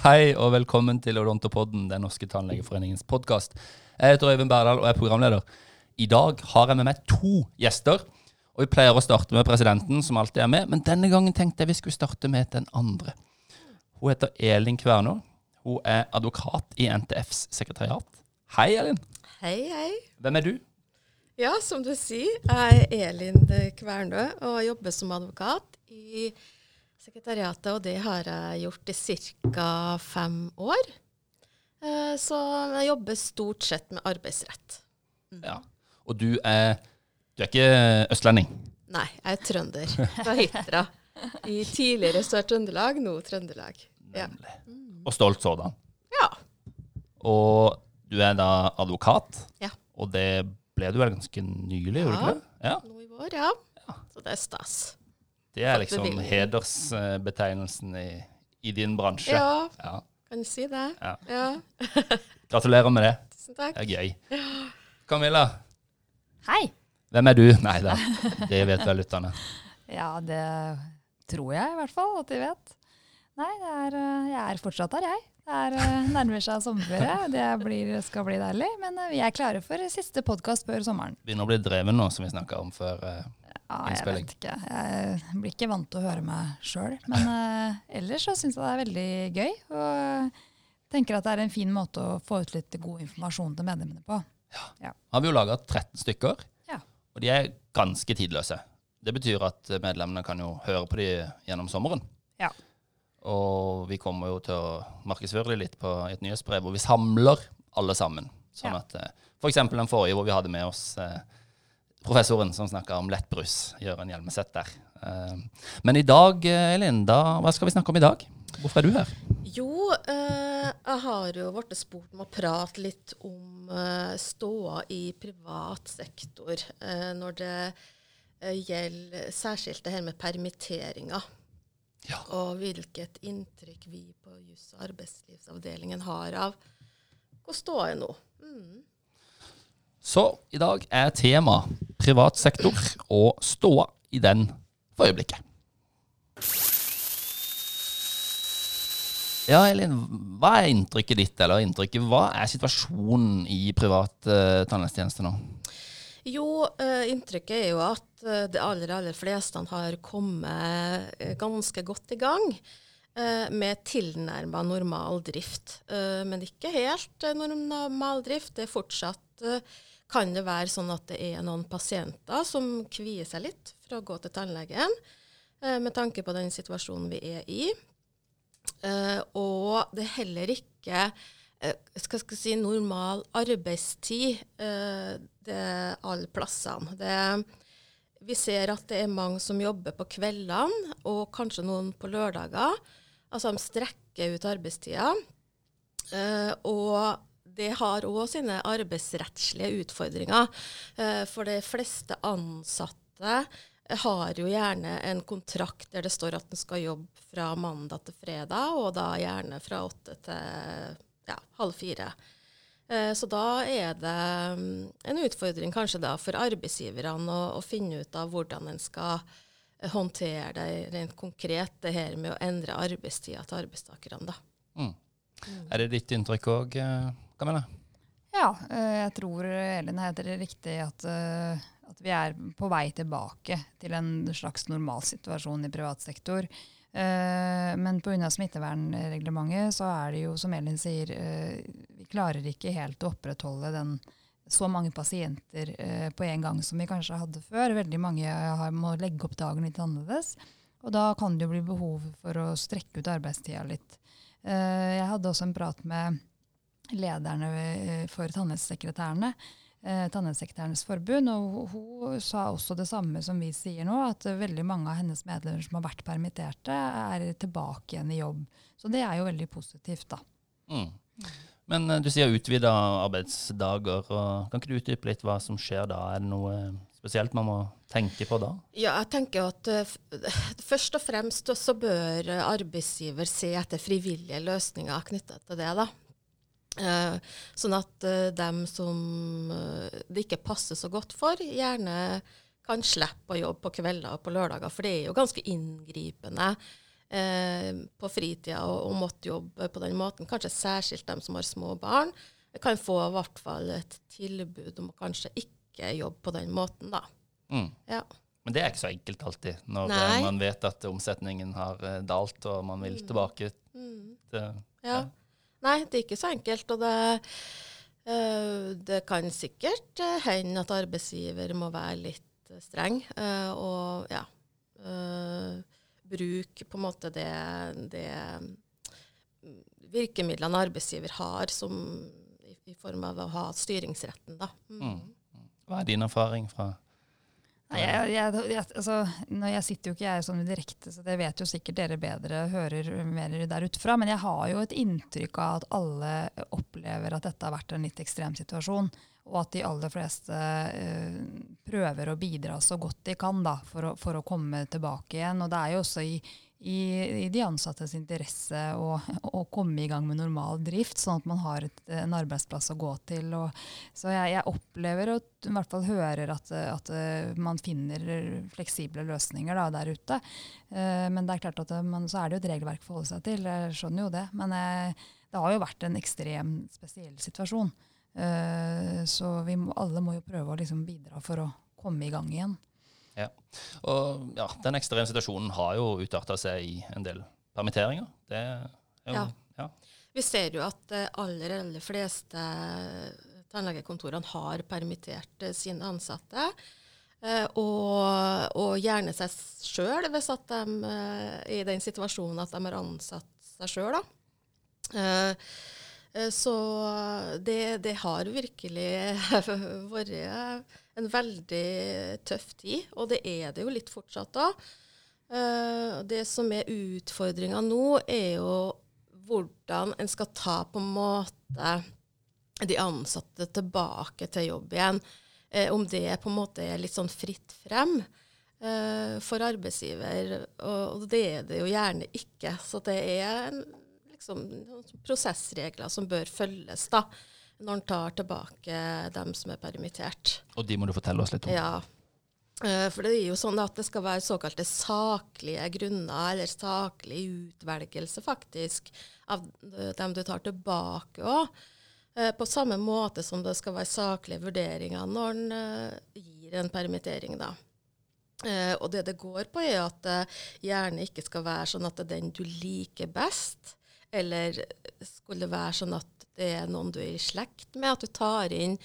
Hei og velkommen til Odontopodden, Den norske tannlegeforeningens podkast. Jeg heter Øyvind Berdal og er programleder. I dag har jeg med meg to gjester. Og Vi pleier å starte med presidenten, som alltid er med, men denne gangen tenkte jeg vi skulle starte med den andre. Hun heter Elin Kvernå. Hun er advokat i NTFs sekretariat. Hei, Elin. Hei, hei. Hvem er du? Ja, som du sier, jeg er Elin Kvernø og jobber som advokat i sekretariatet, og det har jeg gjort i ca. fem år. Eh, Så jeg jobber stort sett med arbeidsrett. Ja. Og du er Du er ikke østlending? Nei, jeg er trønder fra Hitra. I tidligere Sør-Trøndelag, nå Trøndelag. Ja. Og stolt sådan. ja. Og du er da advokat, Ja. og det ble du vel ganske nylig, gjorde du Ja. Ja. Nå i vår, ja. Så det er stas. Det er liksom hedersbetegnelsen i, i din bransje. Ja, Ja. kan du si det? Ja. Ja, Gratulerer med det. tusen takk. Det er gøy. Camilla, Hei! hvem er du? Nei da, det vet vel lytterne. Ja, det tror jeg i hvert fall at de vet. Nei, det er, eh, jeg er fortsatt her, jeg. Det er, eh, nærmer seg sommerferie. Det blir, skal bli deilig. Men eh, vi er klare for siste podkast før sommeren. Begynner å bli dreven nå, som vi snakka om før. Ja, jeg vet ikke. Jeg blir ikke vant til å høre meg sjøl. Men uh, ellers så syns jeg det er veldig gøy. Og tenker at det er en fin måte å få ut litt god informasjon til medlemmene på. Har vi jo laga 13 stykker, Ja. og de er ganske tidløse. Det betyr at medlemmene kan jo høre på de gjennom sommeren. Ja. Og vi kommer jo til å markedsføre det litt på et nyhetsbrev hvor vi samler alle sammen. Sånn Ja. at eh, F.eks. den forrige hvor vi hadde med oss eh, professoren som snakka om lettbrus. Jøren Hjelmeset der. Eh, men i dag, eh, Elin, da, hva skal vi snakke om i dag? Hvorfor er du her? Jo, eh, jeg har jo blitt spurt om å prate litt om ståa i privat sektor når det gjelder særskilt det her med permitteringer. Ja. Og hvilket inntrykk vi på juss- og arbeidslivsavdelingen har av hvor ståa er nå. Mm. Så i dag er tema privat sektor og ståa i den for øyeblikket. Ja, Elin, hva er inntrykket ditt, eller inntrykket, hva er situasjonen i privat uh, tannhelsetjeneste nå? Jo, eh, inntrykket er jo at eh, de aller, aller fleste har kommet ganske godt i gang med tilnærma normal drift. Men ikke helt normal drift. Det er fortsatt kan det være sånn at det er noen pasienter som kvier seg litt for å gå til tannlegen, eh, med tanke på den situasjonen vi er i. Eh, og det er heller ikke eh, skal, skal si normal arbeidstid eh, det alle plassene. Det, vi ser at det er mange som jobber på kveldene, og kanskje noen på lørdager. Altså de strekker ut arbeidstida. Eh, og det har òg sine arbeidsrettslige utfordringer. Eh, for de fleste ansatte har jo gjerne en kontrakt der det står at en skal jobbe fra mandag til fredag, og da gjerne fra åtte til ja, halv fire. Eh, Så da er det mm, en utfordring kanskje da for arbeidsgiverne å, å finne ut av hvordan en skal håndtere det rent konkret, det her med å endre arbeidstida til arbeidstakerne. da. Mm. Er det ditt inntrykk òg, Camilla? Ja, eh, jeg tror Elin heter det riktig at, eh, at vi er på vei tilbake til en slags normalsituasjon i privat sektor. Eh, Men pga. smittevernreglementet så er det jo, som Elin sier, vi klarer ikke helt å opprettholde den så mange pasienter på en gang som vi kanskje hadde før. Veldig mange har, må legge opp dagen litt annerledes. Og da kan det jo bli behov for å strekke ut arbeidstida litt. Jeg hadde også en prat med lederne for tannhelsesekretærene, eh, Tannhelsesekretærenes forbund, og hun, sa også det samme som vi sier nå, at eh, veldig mange av hennes medlemmer som har vært permitterte, er tilbake igjen i jobb. Så det er jo veldig positivt, da. Mm. Men eh, du sier utvida arbeidsdager. og Kan ikke du utdype litt hva som skjer da? Er det noe spesielt man må tenke på da? Ja, jeg tenker at uh, først og fremst så bør eh, arbeidsgiver se etter frivillige løsninger knyttet til det. da. Eh, sånn at eh, dem som eh, det ikke passer så godt for, gjerne kan slippe å jobbe på kvelder og på lørdager. For det er jo ganske inngripende på fritida og, og måtte jobbe på den måten. Kanskje særskilt dem som har små barn. Kan få i hvert fall et tilbud om å kanskje ikke jobbe på den måten, da. Mm. Ja. Men det er ikke så enkelt alltid, når Nei. man vet at omsetningen har dalt, og man vil tilbake Mm. til Ja. Nei, det er ikke så enkelt. Og det, eh, det kan sikkert eh, hende at arbeidsgiver må være litt eh, streng. og ja Bruke på en måte det, det mm, virkemidlene arbeidsgiver har som, i, i form av å ha styringsretten, da. Mm. Mm. Hva er din erfaring fra Nei, jeg, jeg, jeg, altså, jeg sitter jo ikke jeg sånn direkte, så det vet jo sikkert dere bedre, hører mer der utfra. Men jeg har jo et inntrykk av at alle opplever at dette har vært en litt ekstrem situasjon. Og at de aller fleste uh, prøver å bidra så godt de kan da, for, å, for å komme tilbake igjen. Og det er jo også i, i, i de ansattes interesse å, å komme i gang med normal drift, sånn at man har et, en arbeidsplass å gå til. Og, så jeg, jeg opplever og i hvert fall hører at, at eh, man finner fleksible løsninger da, der ute. Uh, men det er klart at det, man, så er det jo et regelverk å forholde seg til, jeg skjønner jo det. Men jeg, det har jo vært en ekstrem spesiell situasjon. Uh, så vi må, alle må jo prøve å liksom bidra for å komme i gang igjen. Og ja, den ekstreme situasjonen har jo utarta seg i en del permitteringer. Det er jo Ja. ja. Vi ser jo at de aller, aller fleste tannlegekontorene har permittert eh, sine ansatte. eh, Og, og gjerne seg sjøl, hvis at de eh, er i den situasjonen at de har ansatt seg sjøl. Eh, Så det, det har virkelig vært en veldig tøff tid, og det er det jo litt fortsatt da. Eh, Det som er utfordringa nå, er jo hvordan en skal ta på en måte de ansatte tilbake til jobb igjen. Eh, om det på en måte er litt sånn fritt frem eh, for arbeidsgiver. Og det er det jo gjerne ikke. Så det er en, liksom, prosessregler som bør følges da, når en tar tilbake dem som er permittert. Og de må du fortelle oss litt om. Ja. Eh, For det er jo sånn at det skal være såkalte saklige grunner, eller saklig utvelgelse, faktisk, av eh, dem du tar tilbake òg. På samme måte som det skal være saklige vurderinger når en eh, gir en permittering, da. Eh, og det det går på, er at det gjerne ikke skal være sånn at det er den du liker best, eller skulle det være sånn at det er noen du er i slekt med, at du tar inn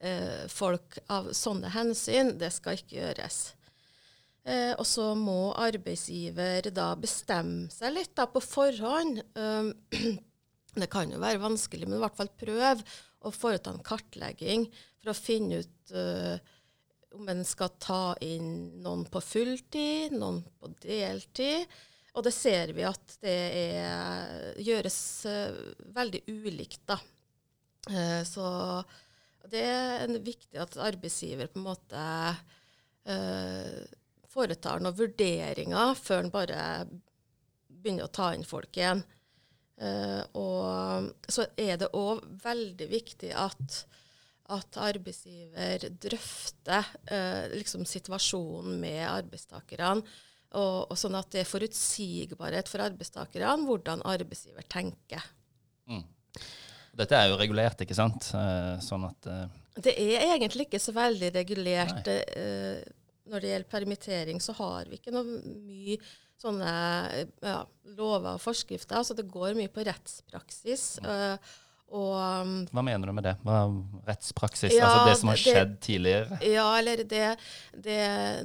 eh, folk av sånne hensyn. Det skal ikke gjøres. Eh, og så må arbeidsgiver da bestemme seg litt da, på forhånd. Um, det kan jo være vanskelig, men i hvert fall prøv å foreta en kartlegging for å finne ut uh, om en skal ta inn noen på fulltid, noen på deltid. Og det ser vi at det er, gjøres eh, veldig ulikt, da. Eh, så det er viktig at arbeidsgiver på en måte eh, foretar noen vurderinger før en bare begynner å ta inn folk igjen. Og så er det òg veldig viktig at, at arbeidsgiver drøfter eh, liksom situasjonen med arbeidstakerne. Og, og sånn at det er forutsigbarhet for arbeidstakerne hvordan arbeidsgiver tenker. Mm. Dette er jo regulert, ikke sant? Eh, Sånn at uh... Det er egentlig ikke så veldig regulert. Eh, når det gjelder permittering, så har vi ikke noe mye sånne ja, lover og forskrifter. Så det går mye på rettspraksis. eh, og um, Hva mener du med det? Rettspraksis? Ja, altså det som har det- skjedd tidligere? Ja, eller det, det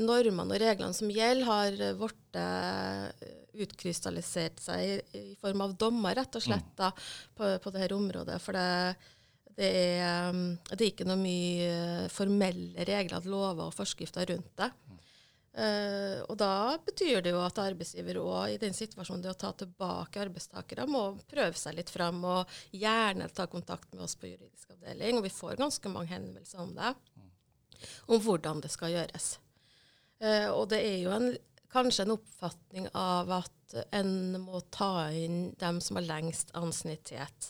normene og reglene som gjelder, har blitt eh, utkrystallisert seg i, i form av dommer, rett og slett, da, på, på dette området. For det, det, er, um, det er ikke noe mye formelle regler, lover og forskrifter rundt det. Eh, og da betyr det jo at arbeidsgiver òg i den situasjonen det å ta tilbake arbeidstakere, må prøve seg litt fram og gjerne ta kontakt med oss på juridisk avdeling. Og vi får ganske mange henvendelser om det, om hvordan det skal gjøres. Uh, og det er jo en, kanskje en oppfatning av at en må ta inn dem som har lengst ansiennitet.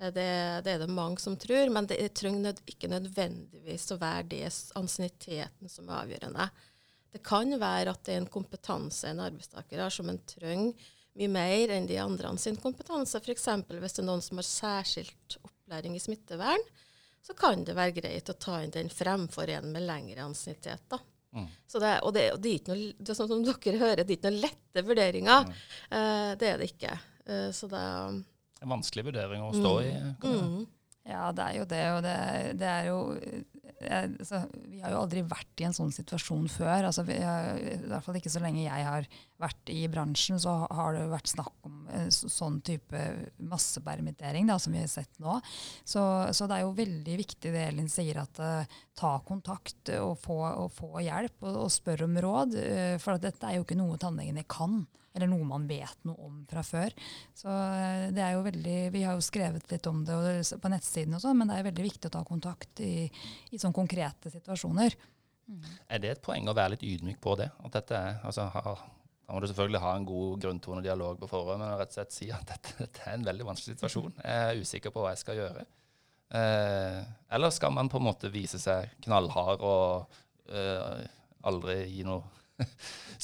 Eh, Det, det er det mange som tror, men det trenger ikke nødvendigvis å være det ansienniteten som er avgjørende. Det kan være at det er en kompetanse en arbeidstaker har som en trenger mye mer enn de andre sin kompetanse. F.eks. hvis det er noen som har særskilt opplæring i smittevern, så kan det være greit å ta inn den fremfor en med lengre ansiennitet. da. Mm. Det, og det, og det, er ikke noe, det er sånn som dere hører, det er ikke noen lette vurderinger. Mm. Uh, det er det ikke. Uh, så det er En vanskelig vurdering å stå i. Mm. Ja, det er jo det. Og det, det er jo altså, Vi har jo aldri vært i en sånn situasjon før. Altså, vi, I hvert fall ikke så lenge jeg har vært i bransjen, så har det vært snakk om så, sånn type massepermittering som vi har sett nå. Så, så, det er jo veldig viktig det Elin sier, at uh, ta kontakt og få, og få hjelp og, og spør om råd. Uh, for dette er jo ikke noe tannlegene kan eller noe man vet noe om fra før. Så eh, det er jo veldig, Vi har jo skrevet litt om det på nettsiden, og sånn, men det er veldig viktig å ta kontakt i, i sånne konkrete situasjoner. Mm. Er det et poeng å være litt ydmyk på det? At dette er, altså, har, da må du selvfølgelig ha en god grunntone og dialog på forhånd, men rett og slett si at dette, dette, er en veldig vanskelig situasjon. Jeg er usikker på hva jeg skal gjøre. Eh, eller skal man på en måte vise seg knallhard og eh, aldri gi noe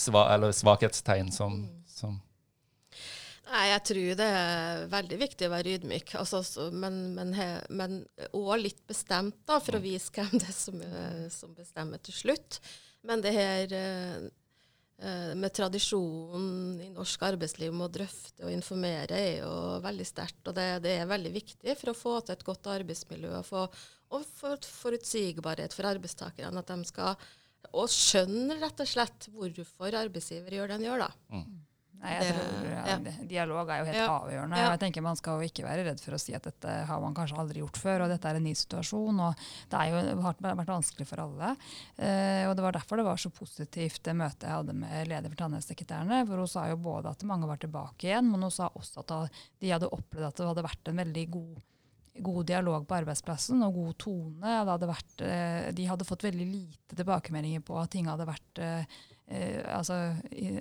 sva, svakhetstegn som. Som Nei, jeg tror det er veldig viktig å være ydmyk, altså, men, men, men også litt bestemt, da, for å vise hvem det er som, som bestemmer til slutt. Men det her eh, med tradisjonen i norsk arbeidsliv med å drøfte og informere er jo veldig sterkt. Og det, det, er veldig viktig for å få til et godt arbeidsmiljø og, få, og for forutsigbarhet for arbeidstakerne. At de skal og skjønner rett og slett hvorfor arbeidsgiver gjør det han gjør. da. Mm. Nei, jeg tror ja, Dialog er jo helt avgjørende. Ja. Jeg tenker Man skal jo ikke være redd for å si at dette har man kanskje aldri gjort før, og dette er en ny situasjon. og Det er jo har vært vanskelig for alle. Eh, og Det var derfor det var så positivt det møtet jeg hadde med leder for tannhelsesekretærene. For hun sa jo både at mange var tilbake igjen, men hun sa også at de hadde opplevd at det hadde vært en veldig god god dialog på arbeidsplassen og god tone. Hadde vært, eh, de hadde fått veldig lite tilbakemeldinger på at ting hadde vært eh, altså,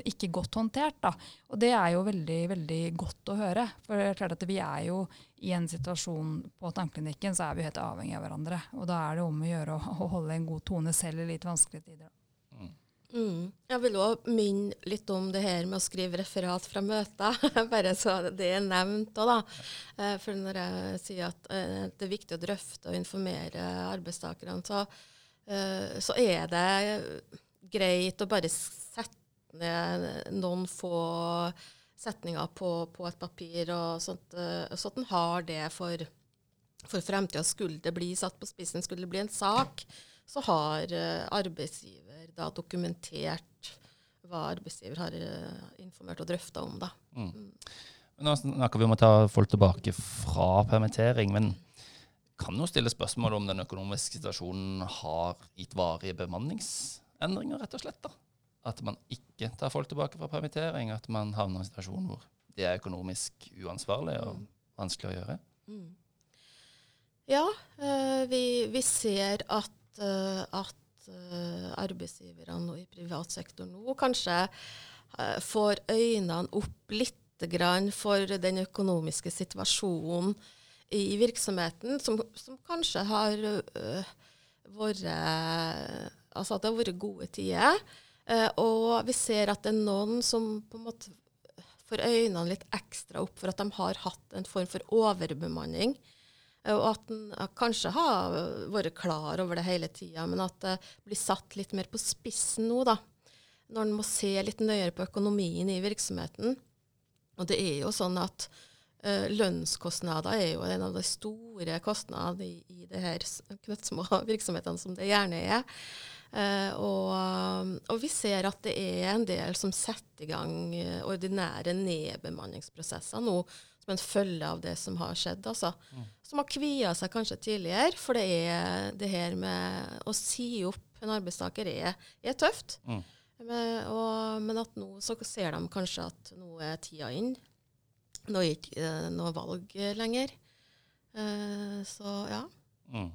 ikke godt håndtert. Da. Og det er jo veldig, veldig godt å høre. For det er klart at vi er jo i en situasjon på tannklinikken så er vi helt avhengig av hverandre. Og da er det om å gjøre å, å holde en god tone selv i litt vanskelige tider. Mm. Jeg vil òg minne litt om det her med å skrive referat fra møter. Bare så det er nevnt òg, da. Eh, for når jeg sier at eh, det er viktig å drøfte og informere arbeidstakerne, så, eh, så er det greit å bare sette ned noen få setninger på, på et papir, og sånt, så at en har det for, for fremtida. Skulle det bli satt på spissen, skulle det bli en sak, så har arbeidsgiver da dokumentert hva arbeidsgiver har uh, informert og drøfta om. Da. Mm. Mm. Nå snakker vi om å ta folk tilbake fra permittering. men kan jo stille spørsmål om den økonomiske situasjonen har gitt varige bemanningsendringer, rett og slett. da. At man ikke tar folk tilbake fra permittering, at man havner i en situasjon hvor det er økonomisk uansvarlig og mm. vanskelig å gjøre. Mm. Ja, uh, vi, vi, ser at, uh, at uh, arbeidsgiverne i privat sektor nå kanskje får øynene opp litt for den økonomiske situasjonen i virksomheten, som, som kanskje har vært Altså at det har vært gode tider. og vi ser at det er noen som på en måte får øynene litt ekstra opp for at de har hatt en form for overbemanning. Og at en kanskje har vært klar over det hele tida, men at det blir satt litt mer på spissen nå, da. Når en må se litt nøyere på økonomien i virksomheten. Og det er jo sånn at uh, lønnskostnader er jo en av de store kostnadene i, i de her knøttsmå virksomhetene som det gjerne er. Uh, og, og, vi ser at det er en del som setter i gang uh, ordinære nedbemanningsprosesser nå som en følge av det som har skjedd. Altså. Mm. Som har kvia seg kanskje tidligere, for det er det her med å si opp en arbeidstaker er, er tøft. Mm. Men, og, men, at nå så ser de kanskje at nå er tida inn. Nå er ikke uh, noe valg lenger. Uh, så ja. Mm.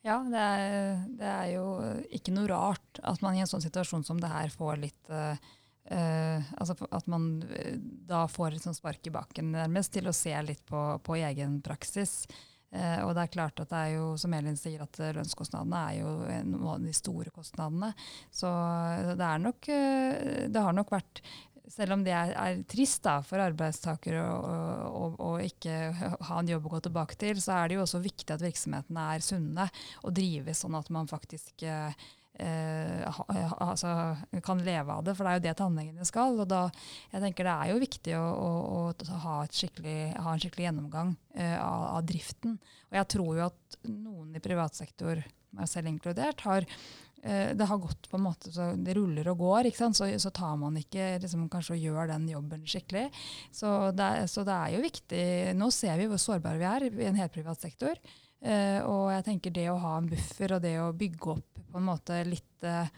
Ja, det er, det er, jo ikke noe rart at man i en sånn situasjon som det her får litt uh, altså at man eh, da får et sånt spark i bakken nærmest til å se litt på, på egen praksis. Uh, og det er klart at det er jo, som Elin sier, at lønnskostnadene er jo noen av de store kostnadene. Så det er nok Det har nok vært selv om det er, er trist da, for arbeidstakere å ikke ha en jobb å gå tilbake til, så er det jo også viktig at virksomhetene er sunne og drives sånn at man faktisk eh, ha, altså, kan leve av det, for det er jo det tannlegene skal. og da, jeg tenker Det er jo viktig å, å, å ha, ha, en skikkelig gjennomgang eh, av, av, driften. Og jeg tror jo at noen i privat sektor, meg selv inkludert, har eh, det har gått på en måte så det ruller og går, så, så, tar man ikke liksom, kanskje og gjør den jobben skikkelig. Så det, så det, er jo viktig Nå ser vi hvor sårbare vi er i en helt privat sektor. Uh, og jeg tenker det å ha en buffer og det å bygge opp på en måte litt uh,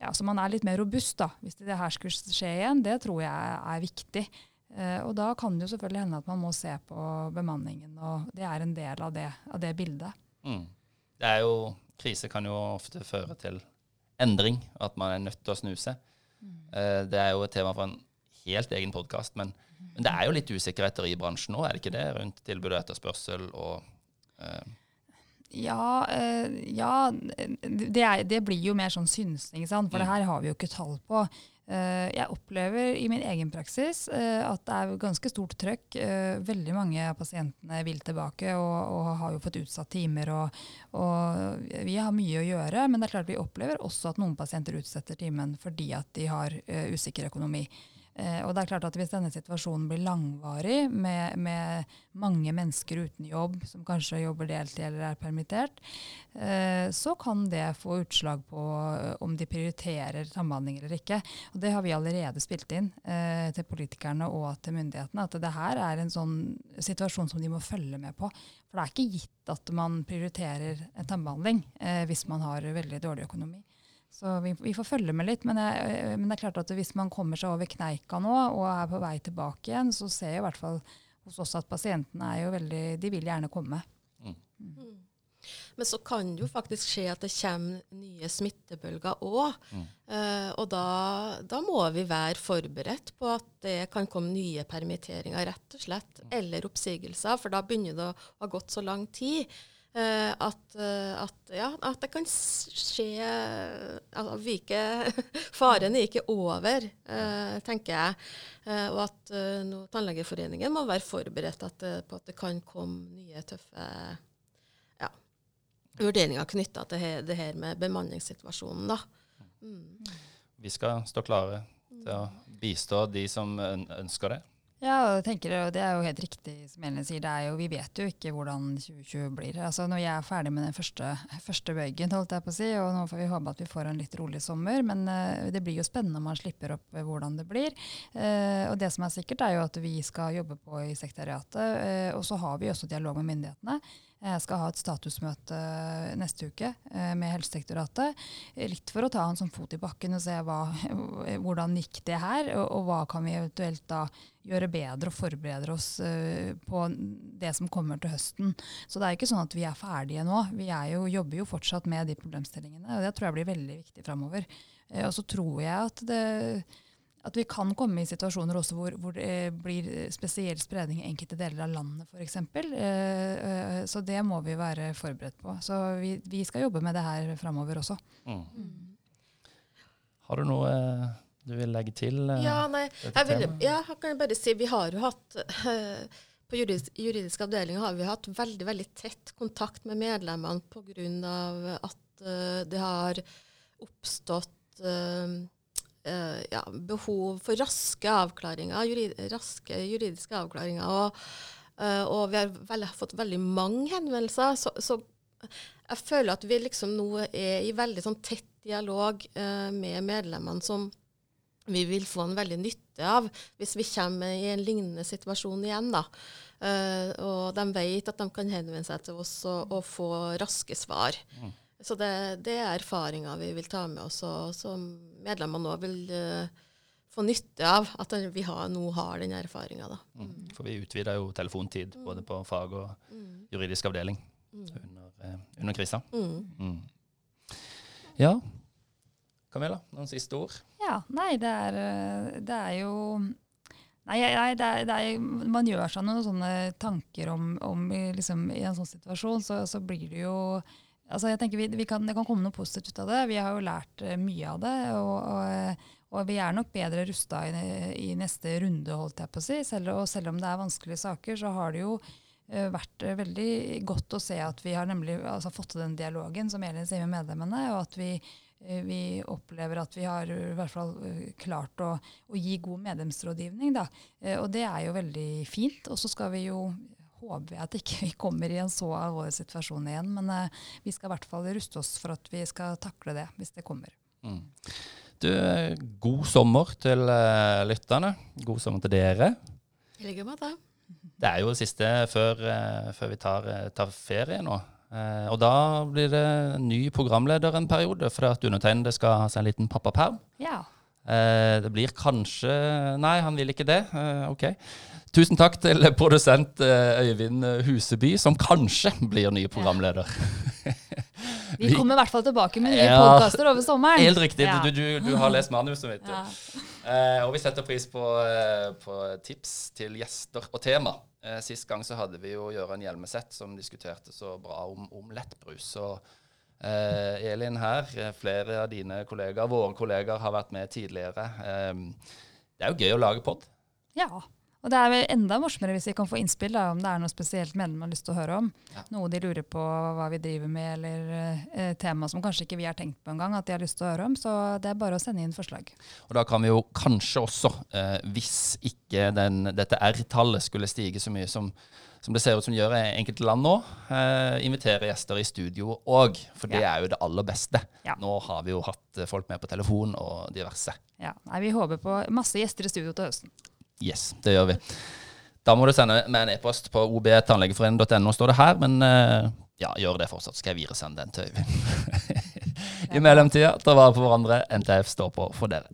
ja, Så man er litt mer robust, da. Hvis det her skulle skje igjen, det tror jeg er viktig. Uh, og da kan det jo selvfølgelig hende at man må se på bemanningen, og det er en del av det, av det bildet. Mm. Det er jo, Krise kan jo ofte føre til endring, at man er nødt til å snuse. Mm. det er jo et tema for en helt egen podkast, men, men, det er jo litt usikkerheter i bransjen nå, er det ikke det? Rundt tilbud og etterspørsel og Uh, ja, uh, ja det, er, det, blir jo mer sånn synsing, for mm. det her har vi jo ikke tall på. Uh, jeg opplever i min egen praksis at det er ganske stort trøkk. veldig mange av pasientene vil tilbake og, og har jo fått utsatt timer. Og, og, vi har mye å gjøre, men det er klart vi opplever også at noen pasienter utsetter timen fordi at de har usikker økonomi. Eh, og det er klart at Hvis denne situasjonen blir langvarig, med, med, mange mennesker uten jobb, som kanskje jobber deltid eller er permittert, eh, så kan det få utslag på eh, om de prioriterer tannbehandling eller ikke. Og Det har vi allerede spilt inn til politikerne og til myndighetene. At det her er en sånn situasjon som de må følge med på. For det er ikke gitt at man prioriterer tannbehandling eh, hvis man har veldig dårlig økonomi. Så vi, vi, får følge med litt. Men, jeg, eh, men, det er klart at hvis man kommer seg over kneika nå og er på vei tilbake igjen, så ser jeg i hvert fall hos oss at pasientene er jo veldig De vil gjerne komme. Mm. Mm. Men så kan det jo faktisk skje at det kommer nye smittebølger òg. Mm. Eh, og da, da, må vi være forberedt på at det kan komme nye permitteringer, rett og slett. Mm. Eller oppsigelser, for da begynner det å ha gått så lang tid. Uh, at, uh, at, ja, at, det kan skje altså, ikke, Faren er ikke over, uh, tenker jeg. og at no, Tannlegeforeningen må være forberedt at, på at det kan komme nye tøffe ja, vurderinger knytta til det, det her med bemanningssituasjonen. Mm. Vi skal stå klare til å bistå de som ønsker det. Ja, og tenker, og det er jo helt riktig som Elin sier. det er jo, Vi vet jo ikke hvordan 2020 blir. Altså Når jeg er ferdig med den første, første bøygen, holdt jeg på å si, og nå får vi håpe at vi får en litt rolig sommer, men uh, det blir jo spennende om man slipper opp hvordan det blir. Uh, og det som er sikkert, er jo at vi skal jobbe på i sekretariatet, og så har vi også dialog med myndighetene. Jeg skal ha et statusmøte eh, neste uke eh, med Helsedirektoratet. Litt for å ta en sånn fot i bakken og se hva, hvordan gikk det her, og, og, hva kan vi eventuelt da gjøre bedre og forberede oss uh, på det som kommer til høsten. Så det er ikke sånn at vi er ferdige nå. Vi jo, jobber jo fortsatt med de problemstillingene, og det tror jeg blir veldig viktig framover. Og så tror jeg at det at vi kan komme i situasjoner også hvor, hvor det blir spesiell spredning i enkelte deler av landet f.eks. Eh, eh, så det må vi være forberedt på. Så vi, vi skal jobbe med det her framover også. Mm. Mm. Har du noe eh, du vil legge til? Ja, nei, jeg, vil, ja, jeg kan bare si vi har jo hatt på juridisk, juridisk, avdeling har vi hatt veldig veldig tett kontakt med medlemmene pga. at uh, det har oppstått uh, uh, ja, behov for raske avklaringer, jurid, raske juridiske avklaringer. Og, eh, og vi har vel, fått veldig mange henvendelser. Så, så, jeg føler at vi liksom nå er i veldig sånn tett dialog eh, med medlemmene som vi vil få en veldig nytte av hvis vi kommer i en lignende situasjon igjen. da. Uh, og de vet at de kan henvende seg til oss og, og få raske svar. Mm. Så det, det er erfaringer vi vil ta med oss, og som medlemmene nå vil uh, få nytte av at vi har, nå har den erfaringa. Mm. For vi utvider jo telefontid mm. både på fag og mm. juridisk avdeling mm. under, uh, under krisa. Mm. Ja. Camilla, noen siste ord? Ja, nei, det er, eh, det er jo Nei, nei det er, det er, Man gjør seg noen sånne tanker om, om liksom, I en sånn situasjon så, så blir det jo Altså jeg tenker vi, vi kan, Det kan komme noe positivt ut av det. Vi har jo lært uh, mye av det. Og, og, og, vi er nok bedre rusta i, i, neste runde, holdt jeg på å si. Selv, og selv om det er vanskelige saker, så har det jo uh, vært veldig godt å se at vi har nemlig altså, fått til den dialogen som Elin sier med medlemmene, og at vi, vi opplever at vi har i hvert fall klart å, å gi god medlemsrådgivning. Da. Og det er jo veldig fint. Og så skal vi jo håper jeg at ikke vi kommer i en så alvorlig situasjon igjen. Men eh, vi skal i hvert fall ruste oss for at vi skal takle det hvis det kommer. Mm. Du, god sommer til uh, lytterne. God sommer til dere. I like måte. Det er jo det siste før, uh, før vi tar, tar, ferie nå. og da blir det ny programleder en periode, for at undertegnede skal ha seg en liten pappaperm. Ja. Det blir kanskje Nei, han vil ikke det. ok. Tusen takk til produsent eh, Øyvind Huseby, som kanskje blir ny programleder. Vi kommer i hvert fall tilbake med nye ja, podkaster over sommeren. Helt riktig. Ja. Du, du, du, har lest manuset mitt. Ja. Eh, og vi setter pris på, eh, på, tips til gjester og tema. Eh, sist gang så hadde vi jo Gøran Hjelmeset som diskuterte så bra om, om lettbrus. Og eh, Elin her, eh, flere av dine kollegaer, våre kollegaer, har vært med tidligere. det er jo gøy å lage pod. Ja. Og det er vel enda morsommere hvis vi kan få innspill da, om det er noe spesielt medlem har lyst til å høre om. Ja. Noe de lurer på hva vi driver med, eller eh, tema som kanskje ikke vi har tenkt på engang at de har lyst til å høre om. Så det er bare å sende inn forslag. Og da kan vi jo kanskje også, eh, hvis ikke den, dette R-tallet skulle stige så mye som, som det ser ut som gjør i enkelte land nå, eh, invitere gjester i studio òg. For det ja. er jo det aller beste. Ja. Nå har vi jo hatt folk med på telefon og diverse. Ja, Nei, Vi håper på masse gjester i studio til høsten. Yes, det gjør vi. Da må du sende meg en e-post på obtannlegeforeningen.no, står det her. Men eh, ja, gjør det fortsatt, skal jeg videresende den til Øyvind. I mellomtida, ta vare på hverandre. NTF står på for dere.